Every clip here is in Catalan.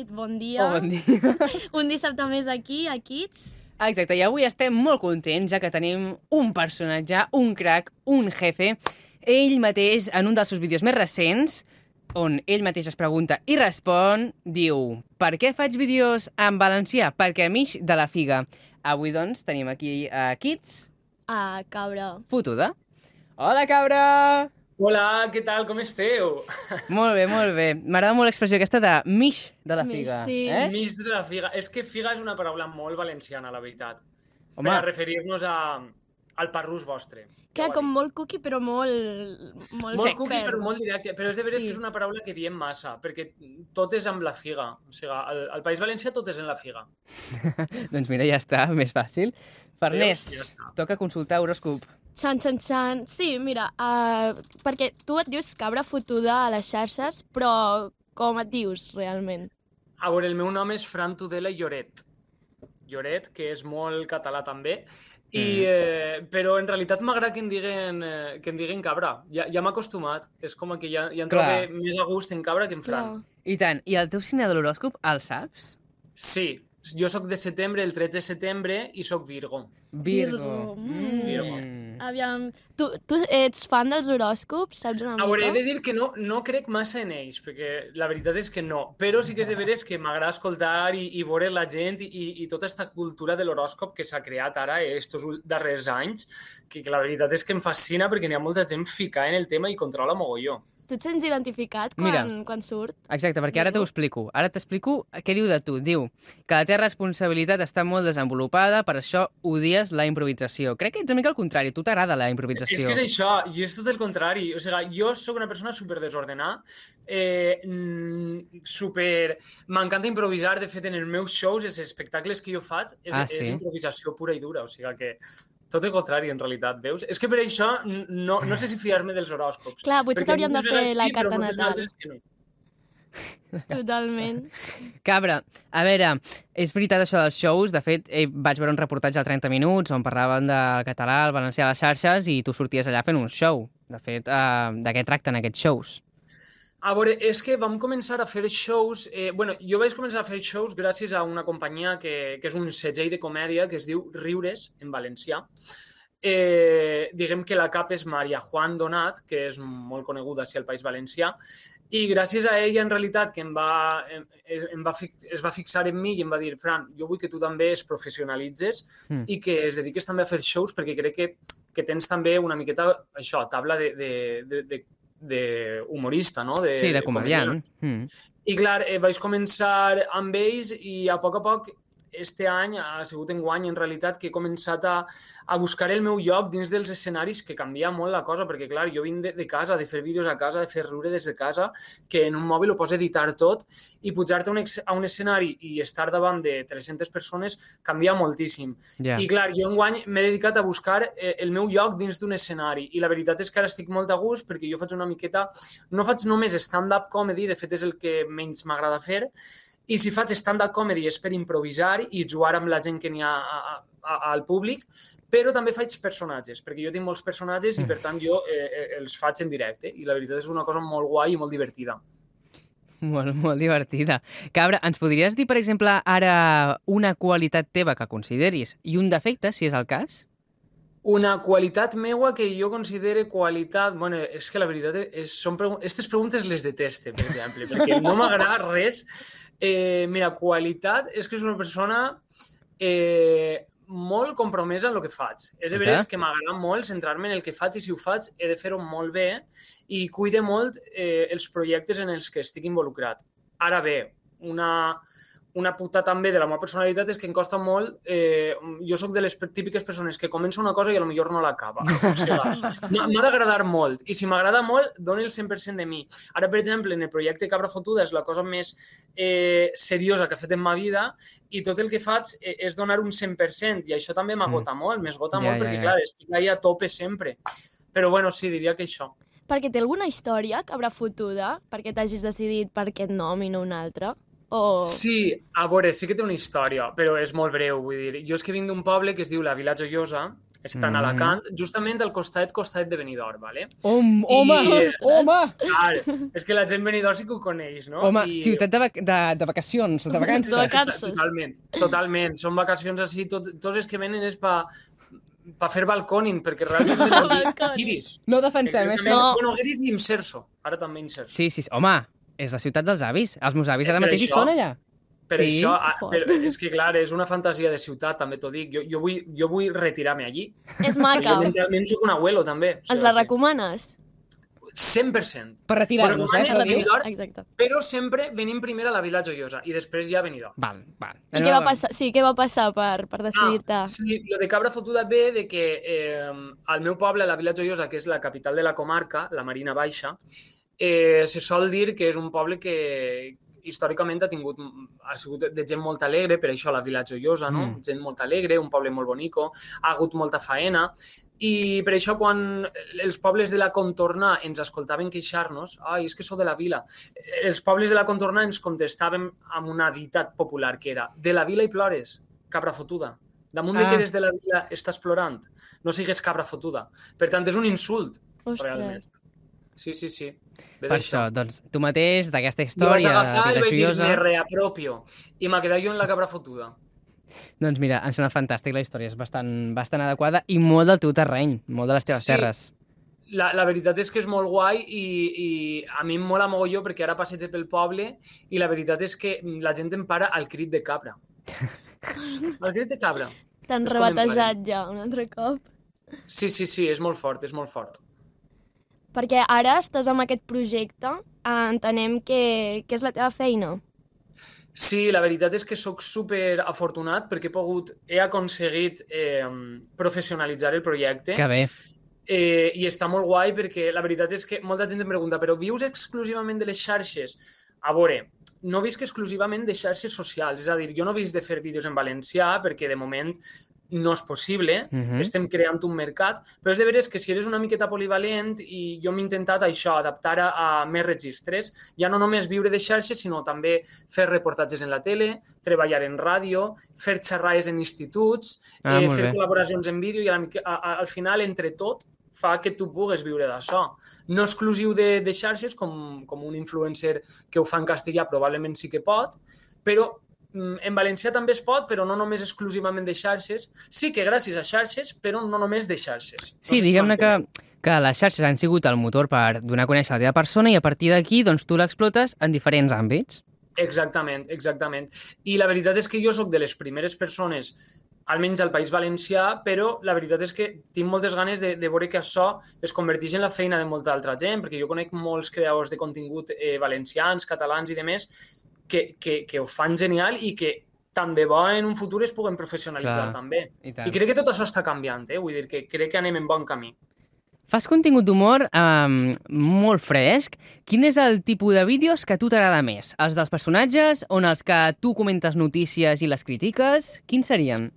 nit, bon dia. Oh, bon dia. Un dissabte més aquí, a Kids. Exacte, i avui estem molt contents, ja que tenim un personatge, un crack, un jefe. Ell mateix, en un dels seus vídeos més recents, on ell mateix es pregunta i respon, diu Per què faig vídeos en valencià? Perquè m'ix de la figa. Avui, doncs, tenim aquí a Kids, A Cabra. fotuda. Hola, cabra! Hola, què tal? Com esteu? Molt bé, molt bé. M'agrada molt l'expressió aquesta de mix de la Mix, figa. sí. Eh? Mig de la figa. És que figa és una paraula molt valenciana, la veritat. Home. Per a referir-nos a, al parrús vostre. Que com dit. molt cookie, però molt... Molt, Molt cookie, però molt directe. Però és de veres Sí. que és una paraula que diem massa, perquè tot és amb la figa. O sigui, al, al País Valencià tot és en la figa. Doncs mira, ja està, més fàcil. Farners? Ja està. toca consultar horòscop. Xan, xan, xan. Sí, mira, uh, perquè tu et dius cabra fotuda a les xarxes, però com et dius realment? A veure, el meu nom és Fran Tudela Lloret. Lloret, que és molt català també, i, Mm. eh, però en realitat m'agrada que em diguen, eh, que em diguen cabra. Ja, ja m'he acostumat. És com que ja, ja em Clar. trobo més a gust en cabra que en Fran. Clar. I tant. I el teu signe de l'horòscop, el saps? Sí, jo sóc de setembre, el 13 de setembre, i sóc Virgo. Virgo. Mm. Virgo. Aviam, tu, tu ets fan dels horòscops, saps una mica? he de dir que no, no crec massa en ells, perquè la veritat és que no. Però sí que és de veres que m'agrada escoltar i, i veure la gent i, i tota aquesta cultura de l'horòscop que s'ha creat ara, eh, estos ul- darrers anys, que, que la veritat és que em fascina perquè n'hi ha molta gent ficada en el tema i controla mogolló. Tu et sents identificat quan, Mira. quan surt? Exacte, perquè ara t'ho explico. Ara t'explico què diu de tu. Diu que la teva responsabilitat està molt desenvolupada, per això odies la improvisació. Crec que ets una mica al contrari. A tu t'agrada la improvisació. És que és això, i és tot el contrari. O sigui, jo sóc una persona super desordenada, eh, mm, super... M'encanta improvisar, de fet, en els meus shows, els espectacles que jo faig, és, Ah, és sí? improvisació pura i dura, o sigui que tot el contrari, en realitat, veus? És que per això no, no sé si fiar-me dels horòscops. Clar, potser t'hauríem de fer la sí, carta natal. no. Totalment. Cabra, a veure, és veritat això dels shows. De fet, eh, vaig veure un reportatge de 30 minuts on parlaven del català, el valencià a les xarxes i tu sorties allà fent un show. De fet, eh, de què tracten aquests shows? A veure, és que vam començar a fer shows... Eh, bueno, jo vaig començar a fer shows gràcies a una companyia que, que és un segell de comèdia que es diu Riures, en valencià. Eh, diguem que la cap és Maria Juan Donat, que és molt coneguda així al País Valencià, i gràcies a ella, en realitat, que em va, em, em va, es va fixar en mi i em va dir Fran, jo vull que tu també es professionalitzes Mm. i que es dediques també a fer shows perquè crec que, que tens també una miqueta, això, tabla de, de, de, de, de humorista, no? De, Sí, de comediant. Mm. I clar, eh, vaig començar amb ells i a poc a poc este any, ha sigut en guany en realitat, que he començat a, a buscar el meu lloc dins dels escenaris, que canvia molt la cosa, perquè clar, jo vinc de, de casa, de fer vídeos a casa, de fer riure des de casa, que en un mòbil ho pots editar tot, i pujar-te a, un ex- a un escenari i estar davant de 300 persones canvia moltíssim. Ja. I clar, jo enguany m'he dedicat a buscar eh, el meu lloc dins d'un escenari i la veritat és que ara estic molt a gust perquè jo faig una miqueta... No faig només stand-up comedy, de fet és el que menys m'agrada fer, i si faig stand-up comedy és per improvisar i jugar amb la gent que n'hi ha a, a, a, al públic, però també faig personatges, perquè jo tinc molts personatges i per tant jo eh, eh, els faig en directe i la veritat és una cosa molt guai i molt divertida. Molt, molt divertida. Cabra, ens podries dir, per exemple, ara una qualitat teva que consideris i un defecte, si és el cas? Una qualitat meua que jo considere qualitat... bueno, és que la veritat és... Són pregun Estes preguntes les deteste, per exemple, perquè no m'agrada res. Eh, mira, qualitat és que és una persona eh, molt compromesa en el que faig. És de veres que m'agrada molt centrar-me en el que faig i si ho faig he de fer-ho molt bé i cuide molt eh, els projectes en els que estic involucrat. Ara bé, una, una puta també de la meva personalitat és que em costa molt... Eh, jo sóc de les típiques persones que comença una cosa i a lo millor no l'acaba. O sigui, m'ha d'agradar molt. I si m'agrada molt, doni el 100% de mi. Ara, per exemple, en el projecte Cabra Fotuda és la cosa més eh, seriosa que he fet en ma vida i tot el que faig eh, és donar un 100% i això també m'agota molt, m'esgota Ja, molt ja, perquè, ja. clar, estic ahí a tope sempre. Però, bueno, sí, diria que això. Perquè té alguna història, cabra fotuda, perquè t'hagis decidit per aquest nom i no un altre? O... Sí, a veure, sí que té una història, però és molt breu, vull dir. Jo és que vinc d'un poble que es diu la Vila Joiosa Estan Mm. a Alacant, justament al costat, costat de Benidorm, ¿vale? Home, home, I- home! Clar, és que la gent Benidorm sí que ho coneix, no? Home, ciutat de, vac de, de vacacions, de vacances. De vacances. Totalment, totalment. Són vacacions així, tot, tots els que venen és pa, pa fer balcòning, perquè realment Balcòning. guiris. No defensem, eh, Exactament. això. No. Bueno, guiris i Imserso. Ara també Imserso. Sí, sí, sí. Home, és la ciutat dels avis. Els meus avis Eh, ara per mateix hi són allà. Per Sí, això, ah, però és que clar, és una fantasia de ciutat, també t'ho dic. Jo, jo vull, jo vull retirar-me allí. És Jo maca. mentalment soc un abuelo, també. O Ens sigui la que- recomanes? 100%. Per retirar-nos, eh? Per. Benidorm, Exacte. però sempre venim primer a la Vila Joiosa i després ja a Benidorm. Val, val. I què va passar? Sí, què va passar per, per decidir-te? Ah, sí, lo de Cabra Fotuda ve de que eh, al meu poble, la Vila Joiosa, que és la capital de la comarca, la Marina Baixa, eh, se sol dir que és un poble que històricament ha tingut ha sigut de gent molt alegre, per això la Vila Joiosa, no? Mm. Gent molt alegre, un poble molt bonico, ha hagut molta faena i per això quan els pobles de la contorna ens escoltaven queixar-nos, ai, és que sou de la vila, els pobles de la contorna ens contestaven amb una ditat popular que era de la vila i plores, cabra fotuda. Damunt de Ah. que eres de la vila estàs plorant, no sigues cabra fotuda. Per tant, és un insult, Ostres. realment. Sí, sí, sí. Ve Per això, doncs, tu mateix, d'aquesta Jo vaig història agafar i vaig dir, me reapropio. I m'ha quedat jo en la cabra fotuda. Doncs mira, em sembla fantàstic la història, és bastant, bastant adequada i molt del teu terreny, molt de les teves Sí. terres. La, la veritat és que és molt guai i, i a mi em mola mogolló perquè ara passeig pel poble i la veritat és que la gent em para al crit de cabra. El crit de cabra. T'han rebatejat ja un altre cop. Sí, sí, sí, és molt fort, és molt fort. Perquè ara estàs amb aquest projecte, eh, entenem que, que és la teva feina. Sí, la veritat és que sóc super afortunat perquè he pogut, he aconseguit eh, professionalitzar el projecte Que bé. eh, i està molt guai perquè la veritat és que molta gent em pregunta però vius exclusivament de les xarxes? A veure, no visc exclusivament de xarxes socials, és a dir, jo no visc de fer vídeos en valencià perquè de moment no és possible, Mhm. estem creant un mercat, però és de veres que si eres una miqueta polivalent i jo m'he intentat això, adaptar a, a més registres, ja no només viure de xarxes, sinó també fer reportatges en la tele, treballar en ràdio, fer xerrades en instituts, Ah, eh, fer bé. col·laboracions en vídeo i a a, a, al final, entre tot, fa que tu pugues viure d'això. No exclusiu de, de xarxes, com, com un influencer que ho fa en castellà probablement sí que pot, però en valencià també es pot, però no només exclusivament de xarxes. Sí que gràcies a xarxes, però no només de xarxes. No Sí, diguem-ne que, que les xarxes han sigut el motor per donar a conèixer la teva persona i a partir d'aquí doncs, tu l'explotes en diferents àmbits. Exactament, exactament. I la veritat és que jo sóc de les primeres persones almenys al País Valencià, però la veritat és que tinc moltes ganes de, de veure que això es converteix en la feina de molta altra gent, perquè jo conec molts creadors de contingut eh, valencians, catalans i demés que, que, que ho fan genial i que tant de bo en un futur es puguen professionalitzar Clar. també. I tant. I crec que tot això està canviant, eh? vull dir que crec que anem en bon camí. Fas contingut d'humor um, molt fresc. Quin és el tipus de vídeos que a tu t'agrada més? Els dels personatges, on els que tu comentes notícies i les critiques? Quins serien?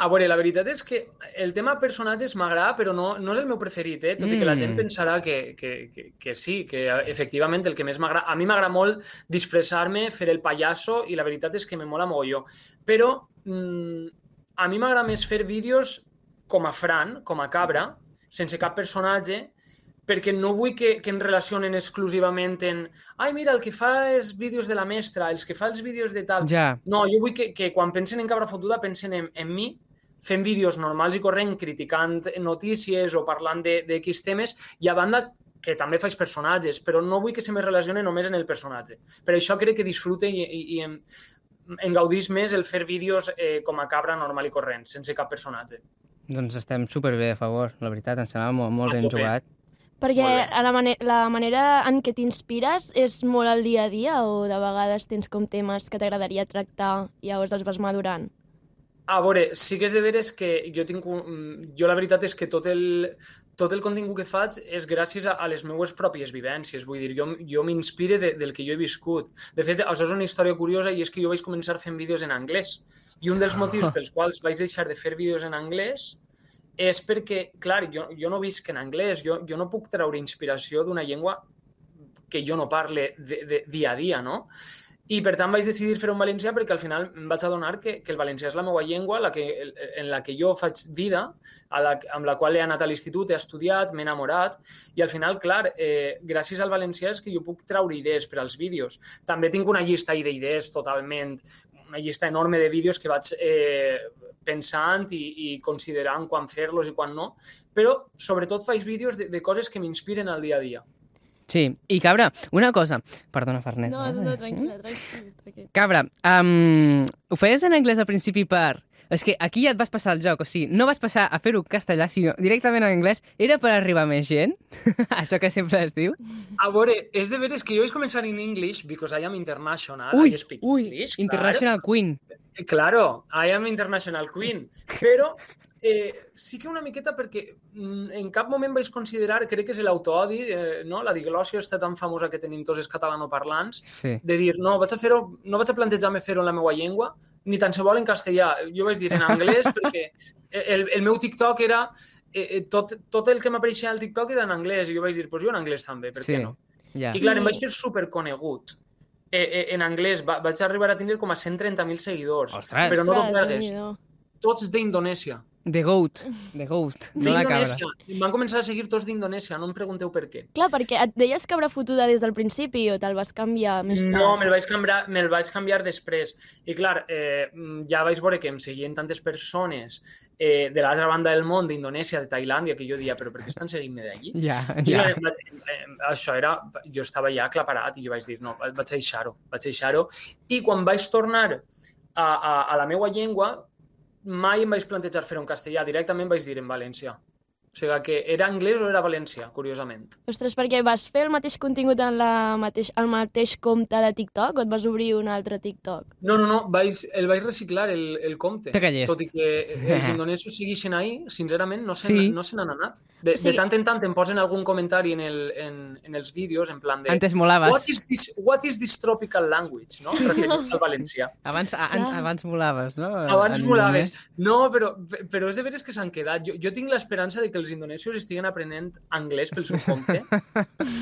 A veure, la veritat és que el tema personatges m'agrada, però no, no és el meu preferit, eh? tot i que la gent Mm. pensarà que, que, que, que sí, que efectivament el que més m'agrada... A mi m'agrada molt disfressar-me, fer el pallasso, i la veritat és que me mola mogolló. Però mm, a mi m'agrada més fer vídeos com a Fran, com a cabra, sense cap personatge, perquè no vull que, que en relacionen exclusivament en ai, mira, el que fa els vídeos de la mestra, els que fa els vídeos de tal... Ja, No, jo vull que, que quan pensen en cabra fotuda pensen en, en mi, fent vídeos normals i corrent, criticant notícies o parlant de, de X temes, i a banda que també faig personatges, però no vull que se me relacione només en el personatge. Per això crec que disfrute i, i, i em, em gaudís més el fer vídeos eh, com a cabra normal i corrent, sense cap personatge. doncs estem superbé a favor, la veritat, em sembla molt, molt ben tope. jugat. Perquè a la, mane la manera en què t'inspires és molt al dia a dia o de vegades tens com temes que t'agradaria tractar i llavors els vas madurant? A veure, sí que és de veres que jo tinc un... mm, Jo la veritat és que tot el, tot el contingut que faig és gràcies a, a les meues pròpies vivències. Vull dir, jo, jo m'inspire de, del que jo he viscut. De fet, això és una història curiosa i és que jo vaig començar fent vídeos en anglès. I un dels motius pels quals vaig deixar de fer vídeos en anglès és perquè, clar, jo, jo no visc en anglès, jo, jo no puc treure inspiració d'una llengua que jo no parle de, de, dia a dia, no? I per tant vaig decidir fer un valencià perquè al final em vaig adonar que, que el valencià és la meva llengua, la que, en la que jo faig vida, a la, amb la qual he anat a l'institut, he estudiat, m'he enamorat, i al final, clar, eh, gràcies al valencià és que jo puc treure idees per als vídeos. També tinc una llista d'idees totalment, una llista enorme de vídeos que vaig eh, pensant i, i considerant quan fer-los i quan no, però sobretot faig vídeos de, de coses que m'inspiren al dia a dia. Sí, i Cabra, una cosa... Perdona, Farners. No, no, no, tranquil·la, tranquil·la. tranquil. Cabra, um, ho feies en anglès al principi per... És que aquí ja et vas passar el joc, o sigui, no vas passar a fer-ho en castellà, sinó directament en anglès. Era per arribar més gent? Això que sempre es diu? A veure, és de veres que jo vaig començar in English because I am international, Ui, I speak ui, English, International Queen. Claro. claro, I am international queen, però eh, sí que una miqueta perquè mm, en cap moment vaig considerar, crec que és l'autoodi, eh, no? la diglòsia està tan famosa que tenim tots els catalanoparlants, Sí. de dir, no, vaig a fer-ho, no vaig a plantejar-me fer-ho en la meva llengua, ni tan se vol en castellà. Jo vaig dir en anglès perquè el, el meu TikTok era... Eh, eh, tot, tot el que m'apareixia al TikTok era en anglès i jo vaig dir, pues jo en anglès també, per Sí. què no? Ja. I clar, em vaig fer superconegut. Eh, eh, en anglès va, vaig arribar a tenir com a 130.000 seguidors. Ostres. Però no t'ho. Tots d'Indonèsia. The Goat. The Goat. No la cabra. Em van començar a seguir tots d'Indonèsia, no em pregunteu per què. Clar, perquè et deies cabra fotuda des del principi o te'l vas canviar més tard? No, me'l vaig, canviar, me vaig canviar després. I clar, eh, ja vaig veure que em seguien tantes persones eh, de l'altra banda del món, d'Indonèsia, de Tailàndia, que jo dia, però per què estan seguint-me d'allí? Ja, I ja. clar, eh, això era... Jo estava ja aclaparat i jo vaig dir, no, vaig deixar-ho, vaig deixar-ho. I quan vaig tornar a, a, a la meva llengua, mai em vaig plantejar fer-ho en castellà, directament vaig dir en valencià. O sigui que era anglès o era valencià, curiosament. Ostres, perquè vas fer el mateix contingut en la mateix, el mateix compte de TikTok o et vas obrir un altre TikTok? No, no, no, vaig, el vaig reciclar, el, el compte. Te calles. Tot i que els indonesos segueixen ahí, sincerament, no se Sí. no se n'han anat. De, O sigui- de tant en tant em posen algun comentari en, el, en, en els vídeos, en plan de... Antes What molaves. is, this, what is this tropical language? No? Referint al valencià. Abans, a, Clar. abans molaves, no? Abans En indonès. No, però, però és de veres que s'han quedat. Jo, jo tinc l'esperança de que els indonesos estiguen aprenent anglès pel seu compte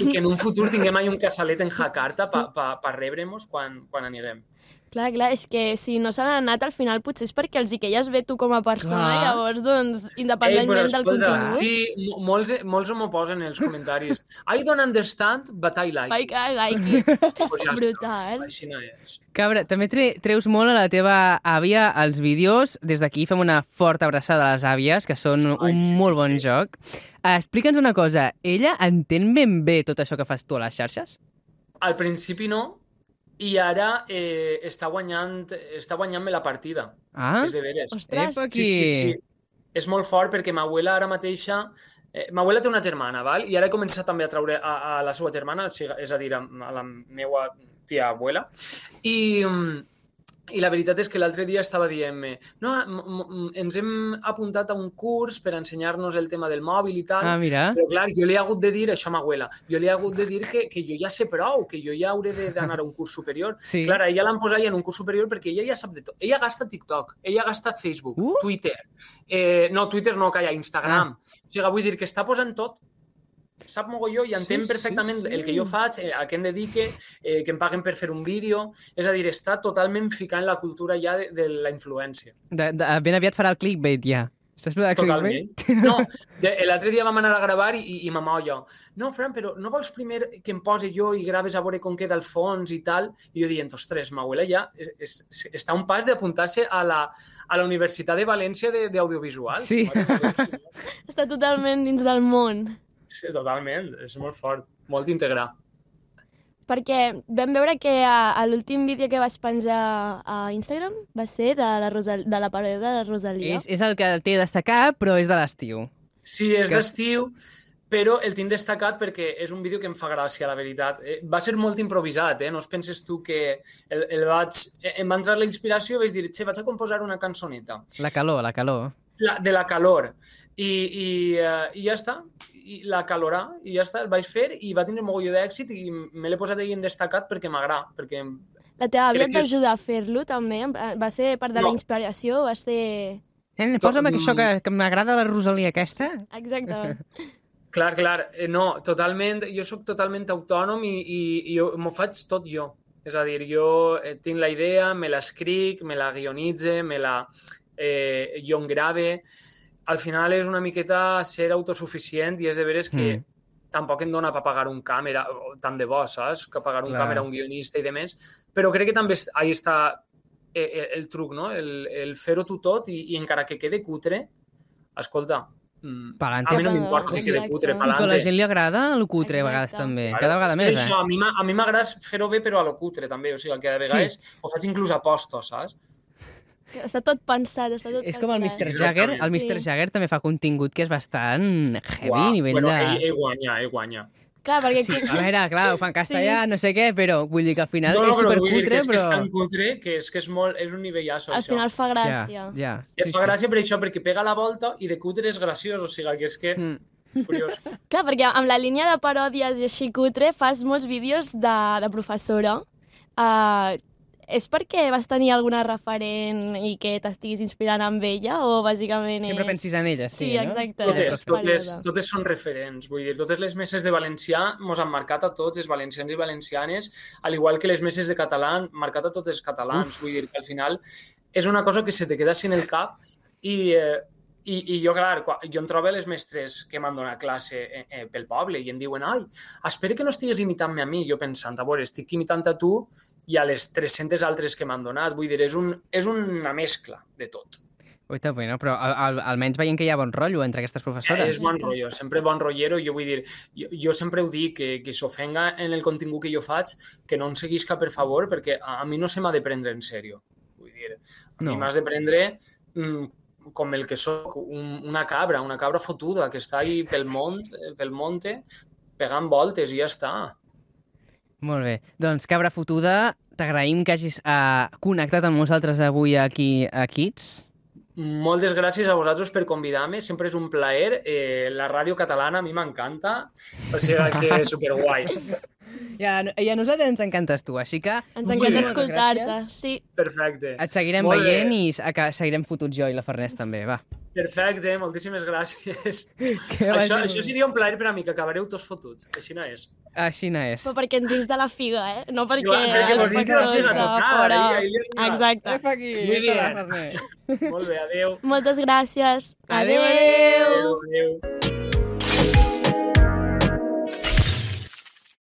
i que en un futur tinguem ahí un casalet en Jakarta per pa, pa rebre-nos quan, quan anirem. Clar, clar, és que si no s'han anat al final potser és perquè els hi queies bé tu com a persona Clar. i llavors, doncs, independentment del contingut. sí, mo- molts, molts m'ho posen en els comentaris. I don't understand, but I like Ai, it. que like it. Pues ja. Brutal. Així no és. Cabra, també tre treus molt a la teva àvia als vídeos. Des d'aquí fem una forta abraçada a les àvies, que són Ai, un sí, sí, molt bon sí. joc. Uh, Explica'ns una cosa. Ella entén ben bé tot això que fas tu a les xarxes? Al principi no, i ara eh, està guanyant està guanyant-me la partida. Ah, És de veres. Ostres. Epa, Sí, sí, sí. És molt fort perquè ma abuela ara mateixa... Eh, ma abuela té una germana, val? i ara he començat també a treure a, a la seva germana, és a dir, a, a la meva tia abuela. I, mm, i la veritat és que l'altre dia estava dient-me no, ens hem apuntat a un curs per ensenyar-nos el tema del mòbil i tal, ah mira. però clar, jo li he hagut de dir, això a ma abuela, jo li he hagut de dir que, que jo ja sé prou, que jo ja hauré de- d'anar a un curs superior. Sí. Clar, ella l'han posat ja en un curs superior perquè ella ja sap de tot. Ella gasta TikTok, ella gasta Facebook, Uh. Twitter. Eh, no, Twitter no, calla, Instagram. O sigui, vull dir que està posant tot sap mogolló i entén sí, perfectament sí. el que jo faig, eh, a què em dedique, eh, que em paguen per fer un vídeo. És a dir, està totalment ficant la cultura ja de, de la influència. De, de, ben aviat farà el clickbait, ja. Estàs de Totalment. clickbait? No, l'altre dia vam anar a gravar i, i, ma molla, no, Fran, però no vols primer que em posi jo i graves a veure com queda el fons i tal? I jo dient, ostres, ma abuela ja és, és, és- està un pas d'apuntar-se a la, a la Universitat de València de- d'Audiovisual. Sí. Està totalment dins del món. Sí, totalment, és molt fort, molt integrar. Perquè vam veure que a, a l'últim vídeo que vas penjar a Instagram va ser de la, Rosal, de la paròdia de la Rosalia. És, és el que té destacat, però és de l'estiu. Sí, és Que- d'estiu, però el tinc destacat perquè és un vídeo que em fa gràcia, la veritat. Eh, Va ser molt improvisat, eh? no es penses tu que el, el vaig... eh, Em va entrar la inspiració i vaig dir, che, vaig a composar una cançoneta. La calor, la calor. La, de la calor. I, i, uh, i ja està, I la calorà, i ja està, el vaig fer i va tenir un mogolló d'èxit i me l'he posat ahí en destacat perquè m'agrada, perquè La teva àvia et va ajudar a fer-lo també? Va ser part de la No. inspiració? Va ser... Eh, posa'm Mm. això que, que m'agrada la Rosalia aquesta. Exacte. Clar, clar, eh, no, totalment, jo sóc totalment autònom i, i, i jo m'ho faig tot jo. És a dir, jo eh, tinc la idea, me l'escric, me la guionitze, me la... Eh, jo en grave. Al final és una miqueta ser autosuficient i és de veres que Mm. tampoc em dona per pagar un càmera, tant de bo, saps? Que pagar un Clar. càmera, un guionista i de més. Però crec que també ahí està eh, eh, el truc, no? El, el fer-ho tu tot i, i encara que quede cutre, escolta, mm, Pa'lante. a mi no m'importa que quede cutre, I I que a la pa'lante. gent li agrada el cutre a Exacte. vegades també. Claro, Cada vegada és més, que eh? Això, a mi a m'agrada fer-ho bé, però a lo cutre, també. O sigui, que de vegades sí. ho faig inclús a postos, saps? Està tot pensat, està tot És com el. Mr. Jagger. El Sí. Mr. Jagger també fa contingut que és bastant heavy a Uau, nivell bueno, de... ell, ell guanya, ell guanya. Clar, perquè... Sí, a veure, clar, ho fa en castellà, no sé què, però vull dir que al final No, no, és però vull dir supercutre, que és que és però... tan cutre que és que és, molt, és un nivellasso, Al això. final fa gràcia. Ja, ja. Et fa gràcia per això, perquè pega la volta i de cutre és graciós, o sigui, que és que... Mm. Curiós. Clar, perquè amb la línia de paròdies i així cutre fas molts vídeos de, de professora. Uh, és perquè vas tenir alguna referent i que t'estiguis inspirant amb ella o bàsicament és... Sempre pensis en ella, sí, Sí, no? exacte. Totes, totes, totes són referents, vull dir, totes les meses de valencià mos han marcat a tots els valencians i valencianes, al igual que les meses de català han marcat a tots els catalans, Uf. vull dir que al final és una cosa que se te queda en el cap i, eh, i, i jo, clar, quan, jo em trobo les mestres que m'han donat classe eh, eh, pel poble i em diuen, ai, espero que no estigues imitant-me a mi, jo pensant, a veure, estic imitant a tu i a les 300 altres que m'han donat, vull dir, és, un, és una mescla de tot. Ui, està bueno, però al, al, almenys veiem que hi ha bon rotllo entre aquestes professores. És bon rotllo, sempre bon rotllero. Jo vull dir, jo, jo sempre ho dic, que, que s'ofenga en el contingut que jo faig, que no en seguisca, per favor, perquè a, a mi no se m'ha de prendre en sèrio. Vull dir, a No. mi m'has de prendre mm, com el que sóc, un, una cabra, una cabra fotuda que està ahí pel mont, eh, pel monte, pegant voltes i ja està. Molt bé. Doncs, cabra fotuda, t'agraïm que hagis uh, connectat amb nosaltres avui aquí a Kids. Moltes gràcies a vosaltres per convidar-me, sempre és un plaer. Eh, la ràdio catalana a mi m'encanta, o sigui que superguai. I a, I a nosaltres ens encantes tu, així que... Ens encanta bé. escoltar-te, sí. Perfecte. Et seguirem Molt bé. veient i a que seguirem fotuts jo i la Farners també, va. Perfecte, moltíssimes gràcies. Que això, això bé. seria un plaer per a mi, que acabareu tots fotuts. Així no és. Així no és. Però perquè ens ix de la figa, eh? No perquè Jo- perquè els de factors figa de tocar, fora... Exacte. Fa aquí, Muy la bien. Molt bé, adeu. Moltes gràcies. Adéu, Adéu. Adéu. adéu.